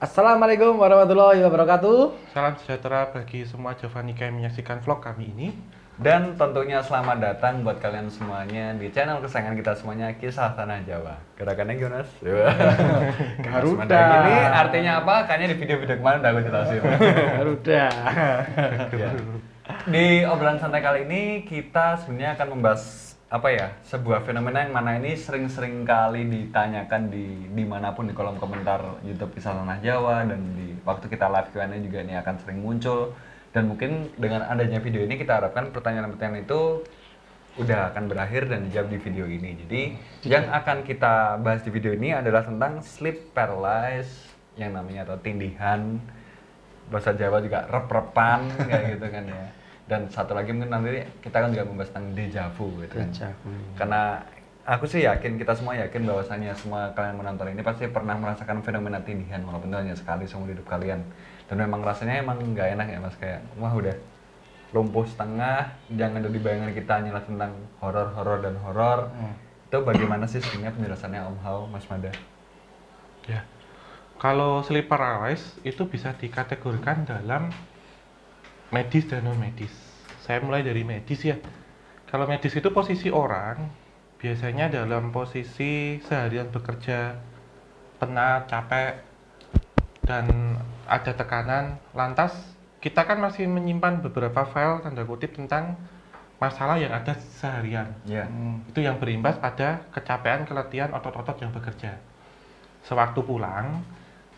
Assalamualaikum warahmatullahi wabarakatuh. Salam sejahtera bagi semua Javanika yang menyaksikan vlog kami ini. Dan tentunya selamat datang buat kalian semuanya di channel kesayangan kita semuanya Kisah Tanah Jawa. Gerakannya gimana? Mas? Garuda. Ini artinya apa? Kayaknya di video-video kemarin udah aku jelasin. Garuda. Ya. Di obrolan santai kali ini kita sebenarnya akan membahas apa ya sebuah fenomena yang mana ini sering-sering kali ditanyakan di di mana pun di kolom komentar YouTube Kisah Tanah Jawa dan di waktu kita live Q&A juga ini akan sering muncul dan mungkin dengan adanya video ini kita harapkan pertanyaan-pertanyaan itu udah akan berakhir dan dijawab di video ini. Jadi yang akan kita bahas di video ini adalah tentang sleep paralysis yang namanya atau tindihan bahasa Jawa juga rep-repan kayak gitu kan ya. Dan satu lagi mungkin nanti kita akan juga membahas tentang deja vu gitu kan. Deja vu. Karena aku sih yakin kita semua yakin bahwasanya semua kalian menonton ini pasti pernah merasakan fenomena tindihan walaupun itu hanya sekali seumur hidup kalian. Dan memang rasanya emang nggak enak ya mas kayak wah udah lumpuh setengah jangan jadi bayangan kita hanyalah tentang horor-horor dan horor. Itu bagaimana sih sebenarnya penjelasannya Om Hao, Mas Mada? Ya. Kalau sleep paralysis itu bisa dikategorikan dalam medis dan non medis. Saya mulai dari medis ya. Kalau medis itu posisi orang biasanya dalam posisi seharian bekerja penat, capek dan ada tekanan. Lantas kita kan masih menyimpan beberapa file tanda kutip tentang masalah yang ada seharian. Ya. Itu yang berimbas pada kecapean, keletihan otot-otot yang bekerja. Sewaktu pulang,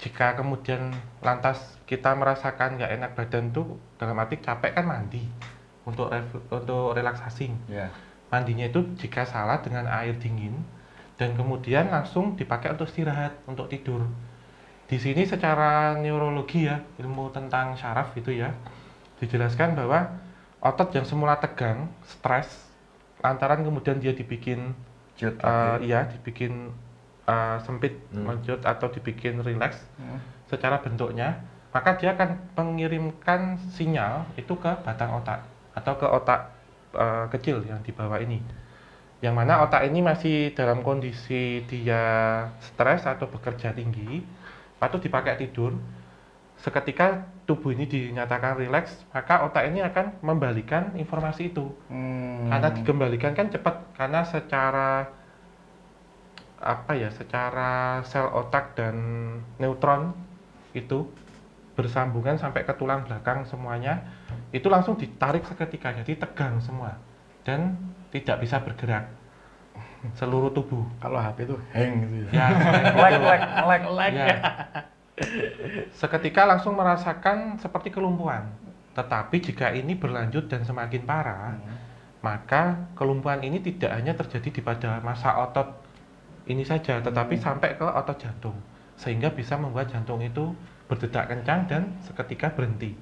jika kemudian lantas kita merasakan nggak enak badan tuh dalam arti capek kan mandi untuk untuk relaksasi. Ya. Mandinya itu jika salah dengan air dingin dan kemudian langsung dipakai untuk istirahat, untuk tidur. Di sini secara neurologi ya, ilmu tentang syaraf itu ya, dijelaskan bahwa otot yang semula tegang, stres, lantaran kemudian dia dibikin eh, oke. iya dibikin eh, sempit, Hmm. lonjot atau dibikin rileks secara bentuknya, maka dia akan mengirimkan sinyal itu ke batang otak atau ke otak eh, kecil yang di bawah ini. Yang mana otak ini masih dalam kondisi dia stres atau bekerja tinggi, atau dipakai tidur. Seketika tubuh ini dinyatakan rileks, maka otak ini akan membalikan informasi itu. Hmm. Karena dikembalikan kan cepat karena secara apa ya, secara sel otak dan neutron itu bersambungan sampai ke tulang belakang semuanya itu langsung ditarik seketika jadi tegang semua dan tidak bisa bergerak seluruh tubuh Kalau HP itu hang gitu ya. ya Lag, lag, lag, lag. Ya. Seketika langsung merasakan seperti kelumpuhan. Tetapi jika ini berlanjut dan semakin parah, maka kelumpuhan ini tidak hanya terjadi di pada masa otot ini saja, tetapi sampai ke otot jantung. Sehingga bisa membuat jantung itu berdetak kencang dan seketika berhenti.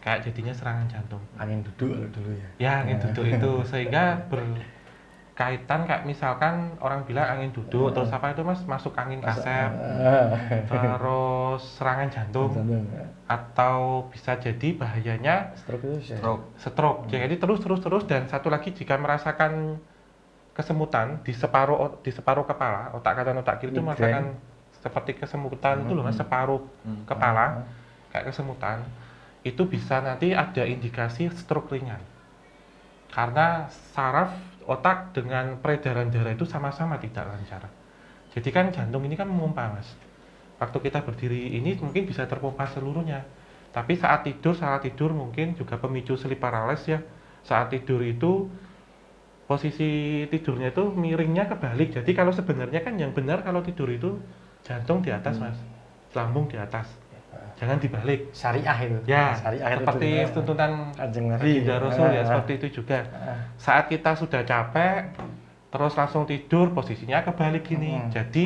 Kayak jadinya serangan jantung. Angin duduk dulu ya. Ya, angin duduk itu sehingga berkaitan kayak misalkan orang bilang angin duduk, terus apa itu Mas? Masuk angin kasep, Ah. terus serangan jantung Jantung. atau bisa jadi bahayanya Stroke itu ya. Stroke. stroke. Jadi terus terus terus dan satu lagi jika merasakan kesemutan di separuh di separuh kepala, otak kanan otak kiri itu Migrain. merasakan seperti kesemutan itu loh Mas, separuh Hmm. kepala kayak kesemutan. Itu bisa nanti ada indikasi stroke ringan. Karena saraf otak dengan peredaran darah itu sama-sama tidak lancar. Jadi kan jantung ini kan memompa, Mas. Waktu kita berdiri ini mungkin bisa terpompa seluruhnya. Tapi saat tidur, saat tidur mungkin juga pemicu sleep paralysis ya. Saat tidur itu posisi tidurnya itu miringnya kebalik. Jadi kalau sebenarnya kan yang benar kalau tidur itu jantung di atas, Mas. Lambung di atas. Jangan dibalik. Syariah itu. Ya, Syariah itu seperti Kanjeng Nabi. Baginda Rasul ya, Ah, seperti itu juga. ah. Saat kita sudah capek, terus langsung tidur, posisinya kebalik gini. Mm. Jadi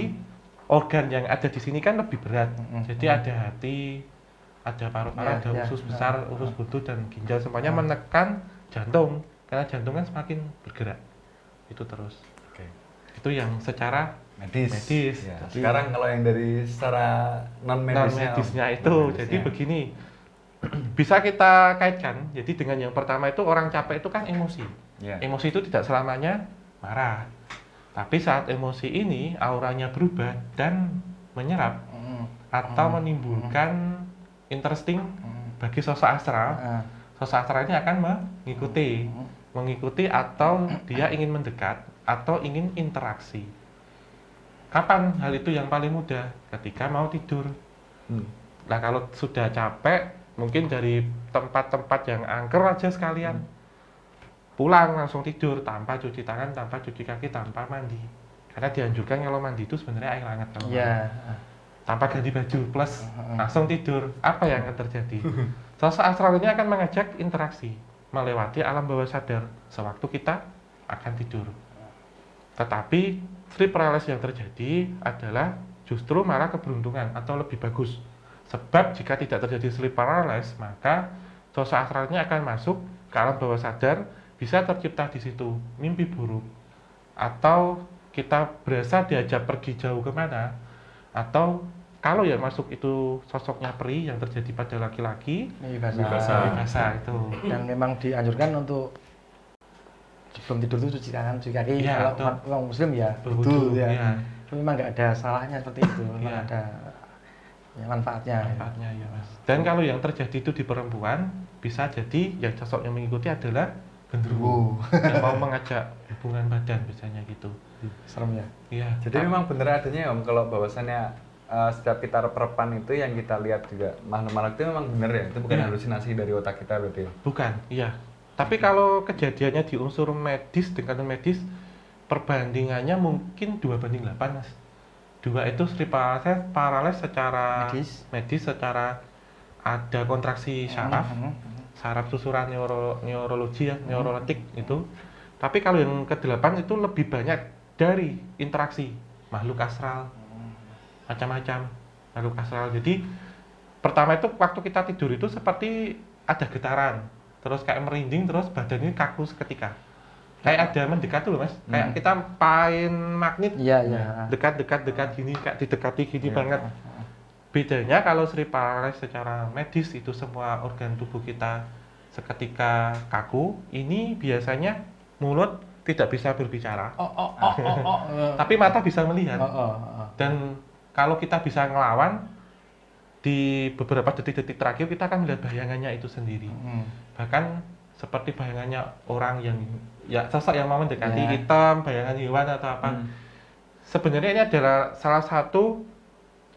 organ yang ada di sini kan lebih berat. Mm, Jadi mm. ada hati, ada paru-paru, Ya, ada ya, usus besar, ah. usus buntu dan ginjal semuanya Ah. menekan jantung. Karena jantung kan semakin bergerak. Itu terus. Oke. Itu yang secara Medis. Medis. Ya. Jadi- Sekarang kalau yang dari secara non non medisnya. medisnya itu. Jadi begini, bisa kita kaitkan. Jadi dengan yang pertama itu orang capek itu kan emosi. Ya. Emosi itu tidak selamanya marah. Tapi saat emosi ini auranya berubah dan menyerap, Hmm. atau Hmm. menimbulkan interesting Hmm. bagi sosok astral, sosok astral ini akan mengikuti. Mengikuti atau dia ingin mendekat atau ingin interaksi. Kapan hal itu yang paling mudah? Ketika mau tidur. Hmm. Nah kalau sudah capek, mungkin dari tempat-tempat yang angker aja sekalian. Pulang langsung tidur tanpa cuci tangan, tanpa cuci kaki, tanpa mandi. Karena dianjurkan kalau mandi itu sebenarnya air hangat kalau Iya. mandi. Tanpa ganti baju plus langsung tidur. Apa yang akan terjadi? Sosok astral ini akan mengajak interaksi melewati alam bawah sadar sewaktu kita akan tidur. Tetapi sleep paralysis yang terjadi adalah justru malah keberuntungan atau lebih bagus. Sebab jika tidak terjadi sleep paralysis, maka sosok astralnya akan masuk ke alam bawah sadar, bisa tercipta di situ mimpi buruk. Atau kita berasa diajak pergi jauh ke mana, atau kalau yang masuk itu sosoknya peri yang terjadi pada laki-laki, bahasa. biasa itu. Dan memang dianjurkan untuk sebelum tidur tuh cuci tangan, cuci kaki. Iya, Kalau orang muslim ya, itu ya. Tapi Memang nggak ada salahnya seperti itu, memang Iya. ada ya, manfaatnya. ya. Manfaatnya ya mas. Dan kalau yang terjadi itu di perempuan, bisa jadi yang sosok yang mengikuti adalah genderuwo yang mau mengajak hubungan badan biasanya gitu. serem ya. Iya. Jadi memang bener adanya ya Om kalau bahwasannya uh, setiap kita repan itu yang kita lihat juga makhluk-makhluk itu memang bener ya, itu bukan Iya. halusinasi dari otak kita berarti. ya? bukan, iya. Tapi kalau kejadiannya di unsur medis dengan medis, perbandingannya mungkin dua banding 8 mas. Dua itu sleep paralysis, paralysis secara Medis. medis secara ada kontraksi syaraf, Mhm. saraf susuran neuro, neurologi ya, neurolotik itu. Tapi kalau yang ke-8 itu lebih banyak dari interaksi makhluk astral, macam-macam makhluk astral. Jadi pertama itu waktu kita tidur itu seperti ada getaran, terus kayak merinding, terus badan ini kaku seketika. Kayak ada mendekat tuh loh mas, kayak Hmm. kita pain magnet Iya, iya. dekat dekat dekat gini kayak didekati gini Iya. banget bedanya kalau sleep paralysis secara medis itu semua organ tubuh kita seketika kaku ini biasanya mulut tidak bisa berbicara Oh, oh, oh, oh, oh. tapi mata bisa melihat Oh, oh, oh. dan kalau kita bisa ngelawan di beberapa detik-detik terakhir kita akan melihat bayangannya itu sendiri Hmm. bahkan seperti bayangannya orang yang ya sosok yang mau mendekati Ya. hitam bayangan hewan atau apa Hmm. sebenarnya ini adalah salah satu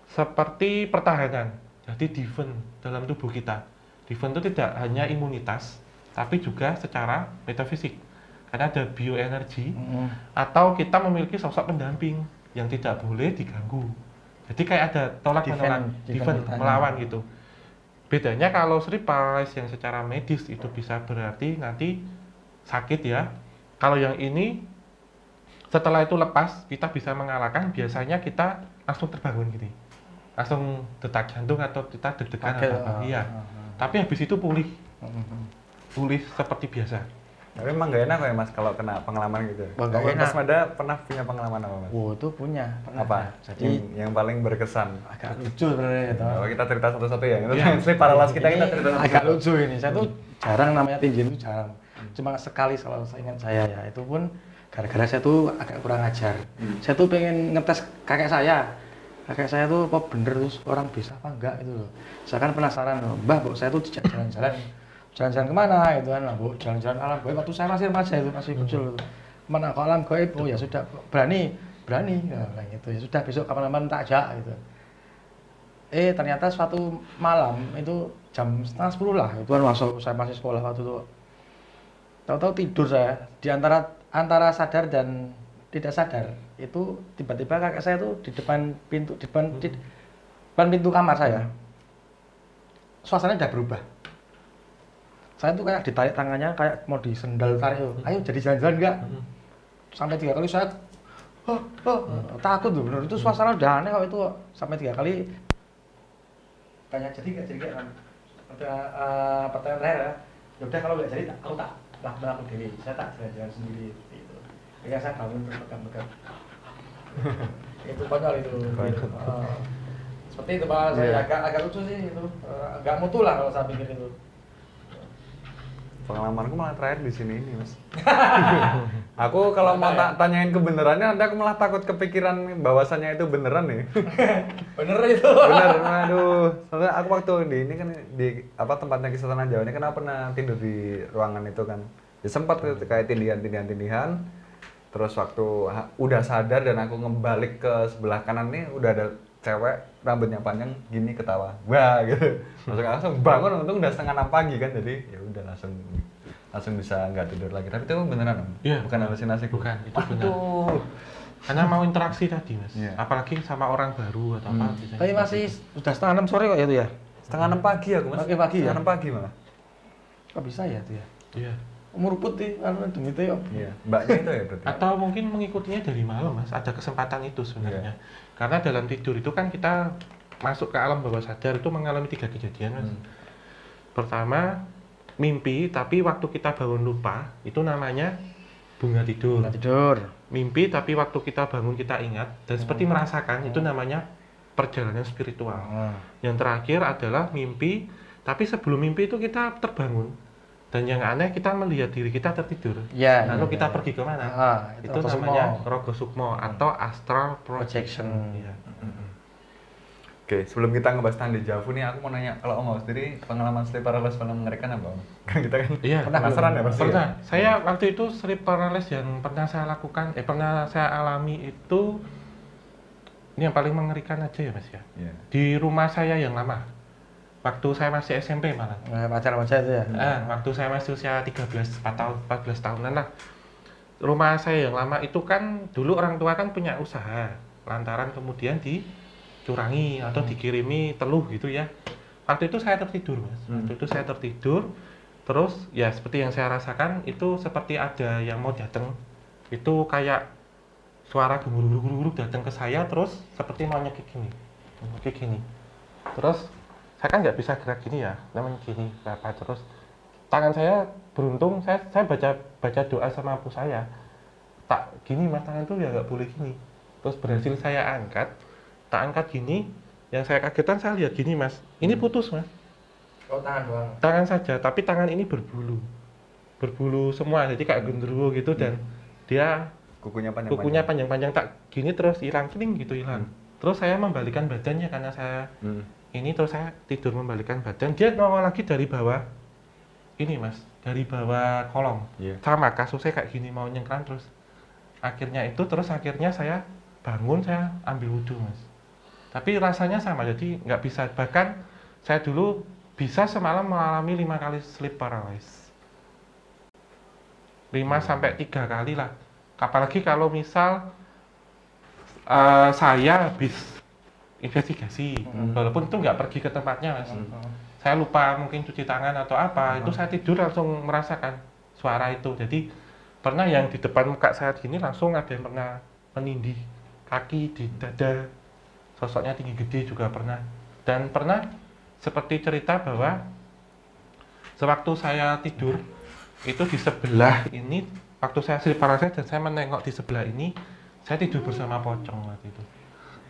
seperti pertahanan. Jadi defense dalam tubuh kita. Defense itu tidak hanya imunitas, tapi juga secara metafisik. Karena ada bioenergi Hmm. atau kita memiliki sosok pendamping yang tidak boleh diganggu. Jadi kayak ada tolak Defend- menolak, defend melawan gitu. Bedanya kalau sleep paralysis yang secara medis itu bisa berarti nanti sakit ya. Kalau yang ini setelah itu lepas kita bisa mengalahkan biasanya kita langsung terbangun gini langsung detak jantung atau kita deg-degan atau apa ah, iya ah, ah. tapi habis itu pulih Hmm. pulih seperti biasa Tapi emang gak enak kok ya mas kalau kena pengalaman gitu. Wah, nggak Mas enak. Mada pernah punya pengalaman apa mas? Wow, itu punya. Pernah. Apa? Jadi yang, yang paling berkesan. agak lucu sebenarnya itu. Kalau kita cerita satu-satu ya. Itu Iya. sleep paralysis kita kita Ini cerita satu-satu. agak lucu ini. Saya tuh jarang namanya tinggi itu jarang. Cuma sekali kalau saya ingat saya ya. Itu pun gara-gara saya tuh agak kurang ajar. Saya tuh pengen ngetes kakek saya. Kakek saya tuh kok bener terus orang bisa apa enggak itu loh. Saya kan penasaran loh. Mbah, saya tuh jalan-jalan. Jalan-jalan ke mana gitu kan, Mbok jalan-jalan alam gaib. Waktu saya masih remaja itu masih kecil itu. Ke mana ke alam gaib? Oh ya sudah, berani, berani. Ya, gitu. Ya sudah besok kapan-kapan tak ajak gitu eh ternyata suatu malam itu jam setengah sepuluh lah itu kan masuk saya masih sekolah waktu itu tahu-tahu tidur saya di antara antara sadar dan tidak sadar itu tiba-tiba kakek saya tuh di depan pintu di depan di depan pintu kamar saya suasananya udah berubah saya tuh kayak ditarik tangannya kayak mau disendal tarik. Tuh. ayo jadi jalan-jalan enggak sampai tiga kali saya oh, oh, takut tuh bener. Itu suasana udah aneh kok itu. Sampai tiga kali tanya jadi nggak jadi nggak kan ada eh, pertanyaan terakhir ya. Ya udah kalau nggak jadi aku tak lakukan aku dewi saya tak jalan-jalan sendiri itu Akhirnya saya bangun terus pegang-pegang itu konyol itu. Eh, seperti itu pak. Saya Iya. agak agak lucu sih itu. Eh, agak mutu lah kalau saya pikir itu pengalamanku malah terakhir di sini ini mas. aku kalau mau ta- tanyain kebenarannya, nanti aku malah takut kepikiran bahwasannya itu beneran nih. Bener itu. Bener, aduh. Soalnya aku waktu di ini kan di apa tempatnya kisah tanah Jawa ini kan aku pernah tidur di ruangan itu kan. Ya sempat tuh kayak tindihan tindihan tindihan. Terus waktu udah sadar dan aku ngebalik ke sebelah kanan nih udah ada cewek rambutnya panjang gini ketawa. Wah gitu. Langsung langsung bangun untung udah setengah enam pagi kan jadi ya udah langsung langsung bisa nggak tidur lagi. Tapi itu beneran Om? Iya. Bukan halusinasi. Bukan, itu benar. Waduh. Karena mau interaksi tadi mas, Iya. apalagi sama orang baru atau apa. Hmm. biasanya Tapi seperti masih itu. udah setengah enam sore kok ya itu ya? Setengah enam pagi aku mas. Oke, pagi ya? Setengah enam pagi malah. Kok bisa ya itu ya? Iya. Umur putih, anu demi itu ya. Iya. Mbaknya itu ya berarti. Atau mungkin mengikutinya dari malam mas, ada kesempatan itu sebenarnya. Iya. Karena dalam tidur itu kan kita masuk ke alam bawah sadar itu mengalami tiga kejadian mas. Hmm. Pertama mimpi, tapi waktu kita bangun lupa itu namanya bunga tidur. Nggak tidur. Mimpi tapi waktu kita bangun kita ingat dan seperti Hmm. merasakan itu namanya perjalanan spiritual. Ah. Yang terakhir adalah mimpi, tapi sebelum mimpi itu kita terbangun. Dan yang aneh kita melihat diri kita tertidur. Iya. Lalu iya, kita iya. pergi ke mana? Ah, itu Rogo namanya rogo sukmo atau astral projection. Projection. Iya. Oke, sebelum kita ngebahas tentang dejavu nih, aku mau nanya kalau Om sendiri pengalaman sleep paralysis paling mengerikan apa Om? Kan kita kan Iya. Pernah penasaran ya pasti. Pernah. ya? Saya waktu itu sleep paralysis yang pernah saya lakukan, eh pernah saya alami itu ini yang paling mengerikan aja ya Mas ya. Iya. Di rumah saya yang lama. Waktu saya masih SMP malah. Nah, pacar-pacar itu ya. Ah, waktu saya masih usia 13, 4 tahun, 14 tahunan lah. Rumah saya yang lama itu kan dulu orang tua kan punya usaha. Lantaran kemudian dicurangi atau dikirimi teluh gitu ya. Waktu itu saya tertidur, Mas. Waktu itu saya tertidur. Terus ya seperti yang saya rasakan itu seperti ada yang mau datang. Itu kayak suara gemuruh-gemuruh datang ke saya terus seperti mau nyekik gini. Nyekik gini. Terus saya kan nggak bisa gerak gini ya, namanya gini berapa terus. Tangan saya beruntung saya saya baca baca doa sama apu saya. Tak gini mas tangan tuh ya nggak boleh gini. Terus berhasil saya angkat tak angkat gini yang saya kagetan saya lihat gini mas. Ini putus mas. Oh, tangan doang. tangan saja tapi tangan ini berbulu. Berbulu semua jadi kayak genderuwo gitu dan dia Kukunya panjang. kukunya panjang-panjang. Tak gini terus hilang kening gitu hilang terus saya membalikan badannya karena saya Hmm. ini terus saya tidur membalikan badan. Dia nongol lagi dari bawah. Ini mas dari bawah kolong. Iya. sama kasusnya kayak gini mau nyengkran terus. Akhirnya itu terus akhirnya saya bangun saya ambil wudhu mas. Tapi rasanya sama jadi nggak bisa. Bahkan saya dulu bisa semalam mengalami lima kali sleep paralysis. Lima sampai tiga kali lah. Apalagi kalau misal eh, saya habis investigasi. Walaupun itu nggak pergi ke tempatnya mas. Saya lupa mungkin cuci tangan atau apa. Itu saya tidur langsung merasakan suara itu. Jadi pernah yang di depan muka saya gini langsung ada yang pernah menindih kaki di dada. Sosoknya tinggi gede juga pernah. Dan pernah seperti cerita bahwa sewaktu saya tidur itu di sebelah ini waktu saya sleep paralysis dan saya menengok di sebelah ini saya tidur bersama pocong waktu itu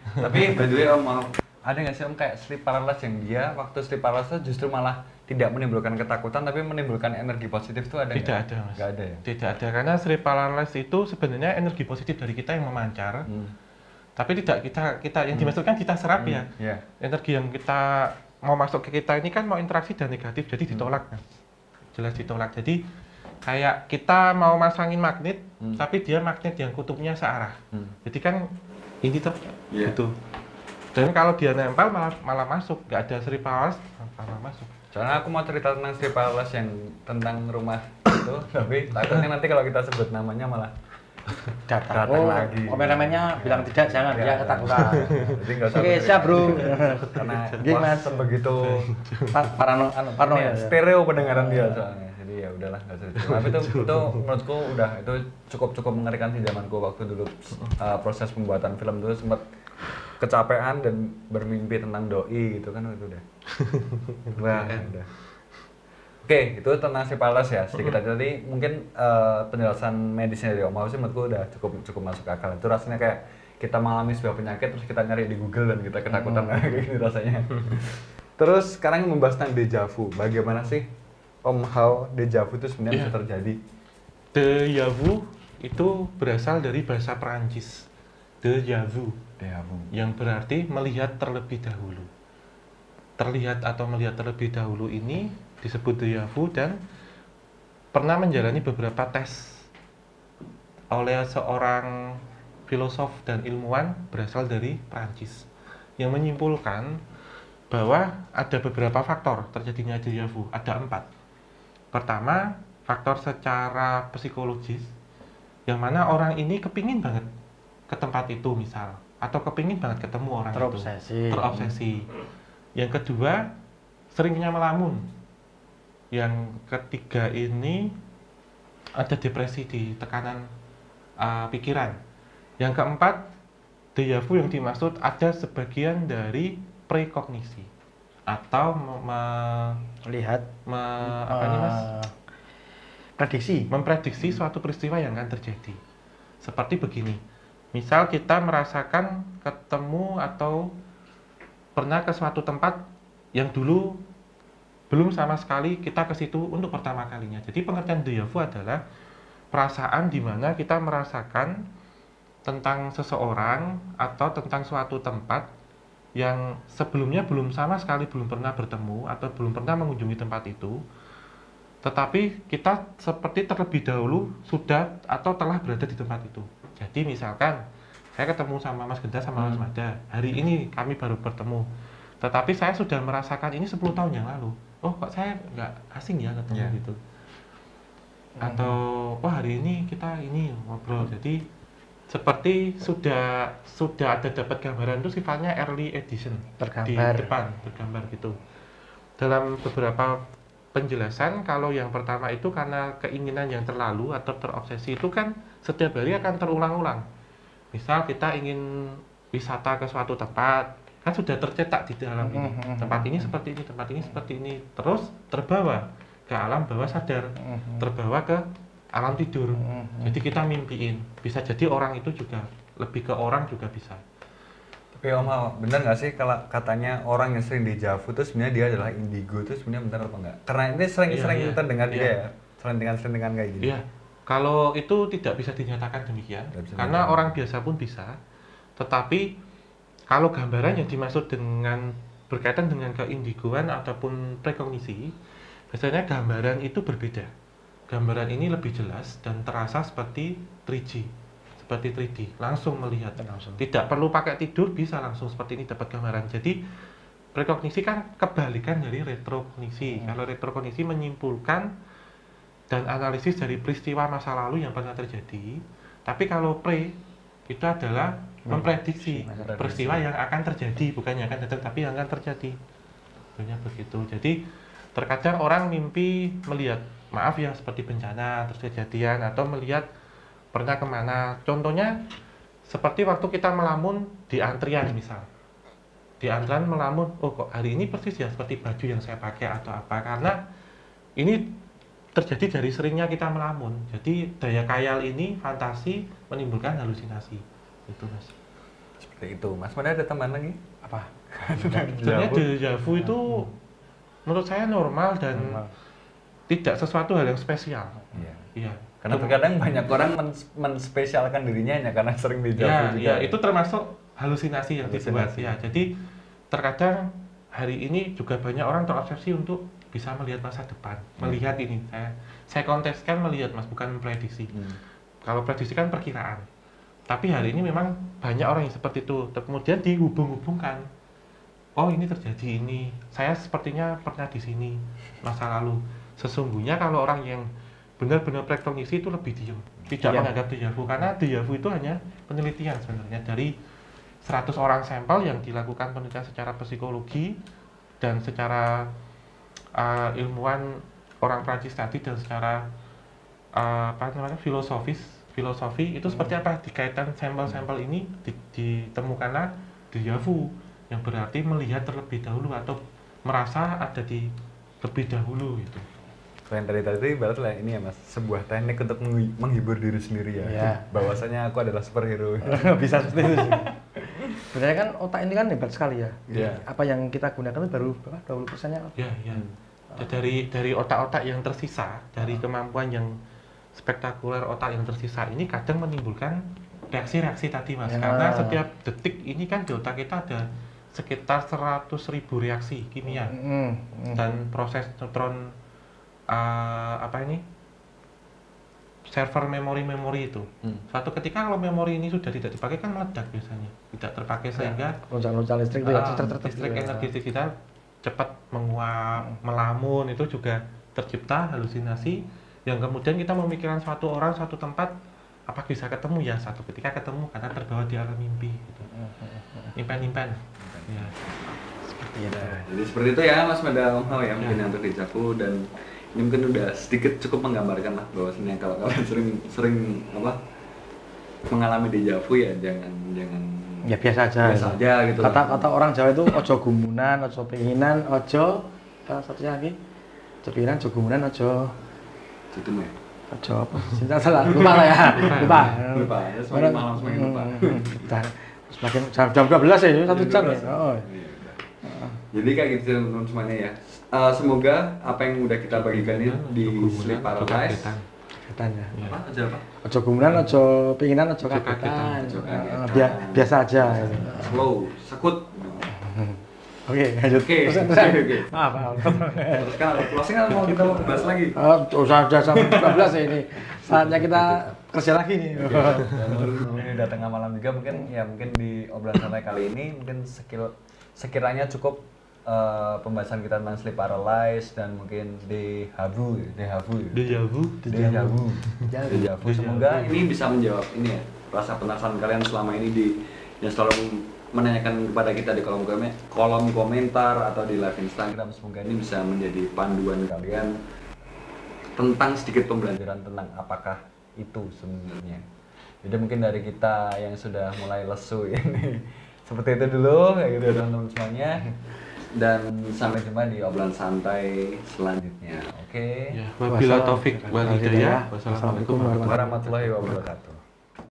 Tapi by the way Om, maaf. ada nggak sih Om kayak sleep paralysis yang dia waktu sleep paralysis justru malah tidak menimbulkan ketakutan tapi menimbulkan energi positif tuh ada nggak? Tidak ada, Mas. Nggak ada ya. Tidak ada karena sleep paralysis itu sebenarnya energi positif dari kita yang memancar, Hmm. tapi tidak kita kita yang dimaksudkan kita serap ya. Iya. Energi yang kita mau masuk ke kita ini kan mau interaksi dan negatif, jadi ditolak kan. Jelas ditolak. Jadi kayak kita mau masangin magnet, Hmm. tapi dia magnet yang kutubnya searah. Hmm. Jadi kan ini tuh Iya. gitu. Dan kalau dia nempel malah malah masuk, nggak ada sleep paralysis malah masuk. Soalnya aku mau cerita tentang sleep paralysis yang tentang rumah itu, tapi takutnya nanti kalau kita sebut namanya malah Datang. Datang oh, lagi. Komentarnya bilang tidak, jangan dia iya. ketakutan. Jadi nggak usah Oke, siap bro. karena Gimana? wah, sebegitu Pa- Parano, anu, parno ya. ya, stereo pendengaran dia soalnya. Ya udahlah nggak usah diterima. Tapi itu itu menurutku udah itu cukup cukup mengerikan sih zamanku waktu dulu uh, proses pembuatan film itu sempat kecapean dan bermimpi tentang doi gitu kan itu udah. Wah, udah. Oke, itu tentang si Palas ya. Sedikit aja tadi mungkin eh, penjelasan medisnya dari Om sih menurutku udah cukup cukup masuk akal. Itu rasanya kayak kita mengalami sebuah penyakit terus kita nyari di Google dan kita ketakutan kayak gini rasanya. terus sekarang membahas tentang deja vu. Bagaimana sih Om How deja vu itu sebenarnya bisa terjadi? Deja vu itu berasal dari bahasa Perancis. Deja vu Deja vu. yang berarti melihat terlebih dahulu. Terlihat atau melihat terlebih dahulu ini disebut deja vu dan pernah menjalani beberapa tes oleh seorang filosof dan ilmuwan berasal dari Prancis yang menyimpulkan bahwa ada beberapa faktor terjadinya deja vu. Ada empat. Pertama, faktor secara psikologis yang mana orang ini kepingin banget ke tempat itu misal atau kepingin banget ketemu orang itu Terobsesi. terobsesi. Yang kedua, seringnya melamun. Yang ketiga ini ada depresi di tekanan uh, pikiran. Yang keempat, deja vu yang dimaksud ada sebagian dari prekognisi atau me- me- me- apa ini mas? eh, prediksi. memprediksi suatu peristiwa yang akan terjadi. Seperti begini, misal kita merasakan ketemu atau pernah ke suatu tempat yang dulu belum sama sekali kita ke situ untuk pertama kalinya. Jadi pengertian deja vu adalah perasaan di mana kita merasakan tentang seseorang atau tentang suatu tempat yang sebelumnya belum sama sekali belum pernah bertemu atau belum pernah mengunjungi tempat itu tetapi kita seperti terlebih dahulu sudah atau telah berada di tempat itu. Jadi misalkan saya ketemu sama Mas Genta sama Mas Mada, hari ini kami baru bertemu. Tetapi saya sudah merasakan ini 10 tahun yang lalu. Oh kok saya nggak asing ya ketemu Iya. gitu. Atau oh hari ini kita ini ngobrol. Jadi seperti sudah sudah ada dapat gambaran itu sifatnya early edition Tergambar. di depan tergambar gitu dalam beberapa penjelasan kalau yang pertama itu karena keinginan yang terlalu atau terobsesi itu kan setiap hari akan terulang-ulang misal kita ingin wisata ke suatu tempat kan sudah tercetak di dalam ini Mhm. tempat ini seperti ini tempat ini seperti ini terus terbawa ke alam bawah sadar Mhm. terbawa ke alam tidur Mhm. jadi kita mimpiin bisa jadi orang itu juga lebih ke orang juga bisa Tapi Om Hao, bener nggak sih kalau katanya orang yang sering deja vu itu sebenarnya dia adalah indigo itu sebenarnya benar apa enggak? Karena ini sering-sering Iya, iya. kita dengar juga Iya. ya, sering-seringan kayak gini. Iya, kalau itu tidak bisa dinyatakan demikian, bisa karena dinyatakan. orang biasa pun bisa. Tetapi kalau gambaran yang dimaksud dengan berkaitan dengan keindigoan ataupun prekognisi, biasanya gambaran itu berbeda. Gambaran ini lebih jelas dan terasa seperti 3G, seperti 3D, langsung melihat. Langsung. Tidak perlu pakai tidur, bisa langsung seperti ini dapat gambaran. Jadi prekognisi kan kebalikan dari retrokognisi. Hmm. Kalau retrokognisi menyimpulkan dan analisis dari peristiwa masa lalu yang pernah terjadi. Tapi kalau pre itu adalah memprediksi Memprediksi. peristiwa yang akan terjadi, bukan yang akan datang tapi yang akan terjadi. Sebenarnya begitu. Jadi terkadang orang mimpi melihat maaf ya seperti bencana terus kejadian atau melihat pernah ke mana. Contohnya seperti waktu kita melamun di antrian misal. Di antrian melamun, oh kok hari ini persis ya seperti baju yang saya pakai atau apa karena ini terjadi dari seringnya kita melamun. Jadi daya khayal ini fantasi menimbulkan halusinasi. Itu mas. Seperti itu. Mas Mada ada tambahan lagi? Apa? Sebenarnya deja vu itu menurut saya normal dan Normal. Tidak sesuatu hal yang spesial. Iya. Iya. Karena terkadang banyak orang men- menspesialkan dirinya hanya karena sering deja vu ya, juga. ya, itu termasuk halusinasi yang dibuat Halusinasi. ya. Jadi terkadang hari ini juga banyak orang terobsesi untuk bisa melihat masa depan, Hmm. melihat ini. Saya saya konteskan melihat Mas, bukan memprediksi. Hmm. Kalau prediksi kan perkiraan. Tapi hari ini memang banyak orang yang seperti itu. Kemudian dihubung-hubungkan. Oh, ini terjadi ini. Saya sepertinya pernah di sini masa lalu. Sesungguhnya kalau orang yang benar-benar prekognisi itu lebih diam. Tidak Diam. menganggap deja vu karena deja vu itu hanya penelitian sebenarnya dari 100 orang sampel yang dilakukan penelitian secara psikologi dan secara uh, ilmuwan orang Prancis tadi dan secara uh, apa namanya filosofis filosofi itu seperti apa dikaitan sampel-sampel ini di- ditemukanlah deja vu yang berarti melihat terlebih dahulu atau merasa ada di lebih dahulu gitu. Selain tadi tadi berarti lah ini ya mas sebuah teknik untuk menghi- menghibur diri sendiri ya. Iya. Bahwasanya aku adalah superhero. bisa seperti itu sih. Sebenarnya kan otak ini kan hebat sekali ya. Iya. Apa yang kita gunakan itu baru berapa? 20 persennya. Ya, ya. Hmm. Ya, dari dari otak-otak yang tersisa, dari kemampuan yang spektakuler otak yang tersisa ini kadang menimbulkan reaksi-reaksi tadi mas. Ya. Karena setiap detik ini kan di otak kita ada sekitar 100.000 ribu reaksi kimia Hmm, hmm. dan proses neutron uh, apa ini server memori-memori itu. Hmm. Suatu ketika kalau memori ini sudah tidak dipakai kan meledak biasanya, tidak terpakai sehingga Loncat-loncat listrik ya. Cer- listrik ya. energi kita cepat menguap, melamun itu juga tercipta halusinasi yang kemudian kita memikirkan suatu orang, suatu tempat apa bisa ketemu ya satu ketika ketemu karena terbawa di alam mimpi gitu. Impen-impen. Ya. Seperti itu. Jadi seperti itu ya Mas Mada Om Hao ya mungkin yang untuk Dejavu dan ini mungkin udah sedikit cukup menggambarkan lah bahwasanya kalau kalian sering sering apa mengalami dejavu ya jangan jangan Ya biasa aja. biasa aja gitu Kata lah. kata orang Jawa itu ojo gumunan, ojo penginan, ojo apa satunya lagi? Ojo penginan, ojo gumunan, ojo Gitu ya. ojo apa? Cinta salah, lupa lah ya. Lupa. Lupa, ya, semakin malam semakin lupa. Hmm, hmm, Udah. Semakin jam jam 12 ya, satu jam ya. Oh. Iya. Jadi kayak gitu teman-teman semuanya ya. Eh, semoga apa yang udah kita bagikan ini di Keguguran, Sleep Paradise. Kagetan ya. Ya. apa aja apa? Ojo gumunan, ojo penginan, ojo kagetan. Eh, biasa aja. Slow, sekut. Oke, lanjut. Oke, oke. Maaf, maaf. Terus kan closing mau kita mau bahas lagi. Oh, sudah sudah sampai 12 ya ini. Saatnya kita kerja lagi nih. ini udah tengah malam juga mungkin ya mungkin di obrolan santai kali ini mungkin sekil sekiranya cukup eh, pembahasan kita tentang sleep paralysis dan mungkin dehavu dehavu Dejavu. dejavu Dejavu. dejavu semoga ini bisa menjawab ini ya rasa penasaran kalian selama ini di yang selalu menanyakan kepada kita di kolom komen kolom komentar atau di live Instagram semoga ini bisa menjadi panduan kalian tentang sedikit pembelajaran tentang apakah itu sebenarnya. Jadi mungkin dari kita yang sudah mulai lesu ini seperti itu dulu kayak gitu ya teman-teman semuanya. Dan sampai jumpa di obrolan santai selanjutnya. Oke. Ya, wabila taufik wal hidayah. Wassalamualaikum Warahmatullahi wabarakatuh.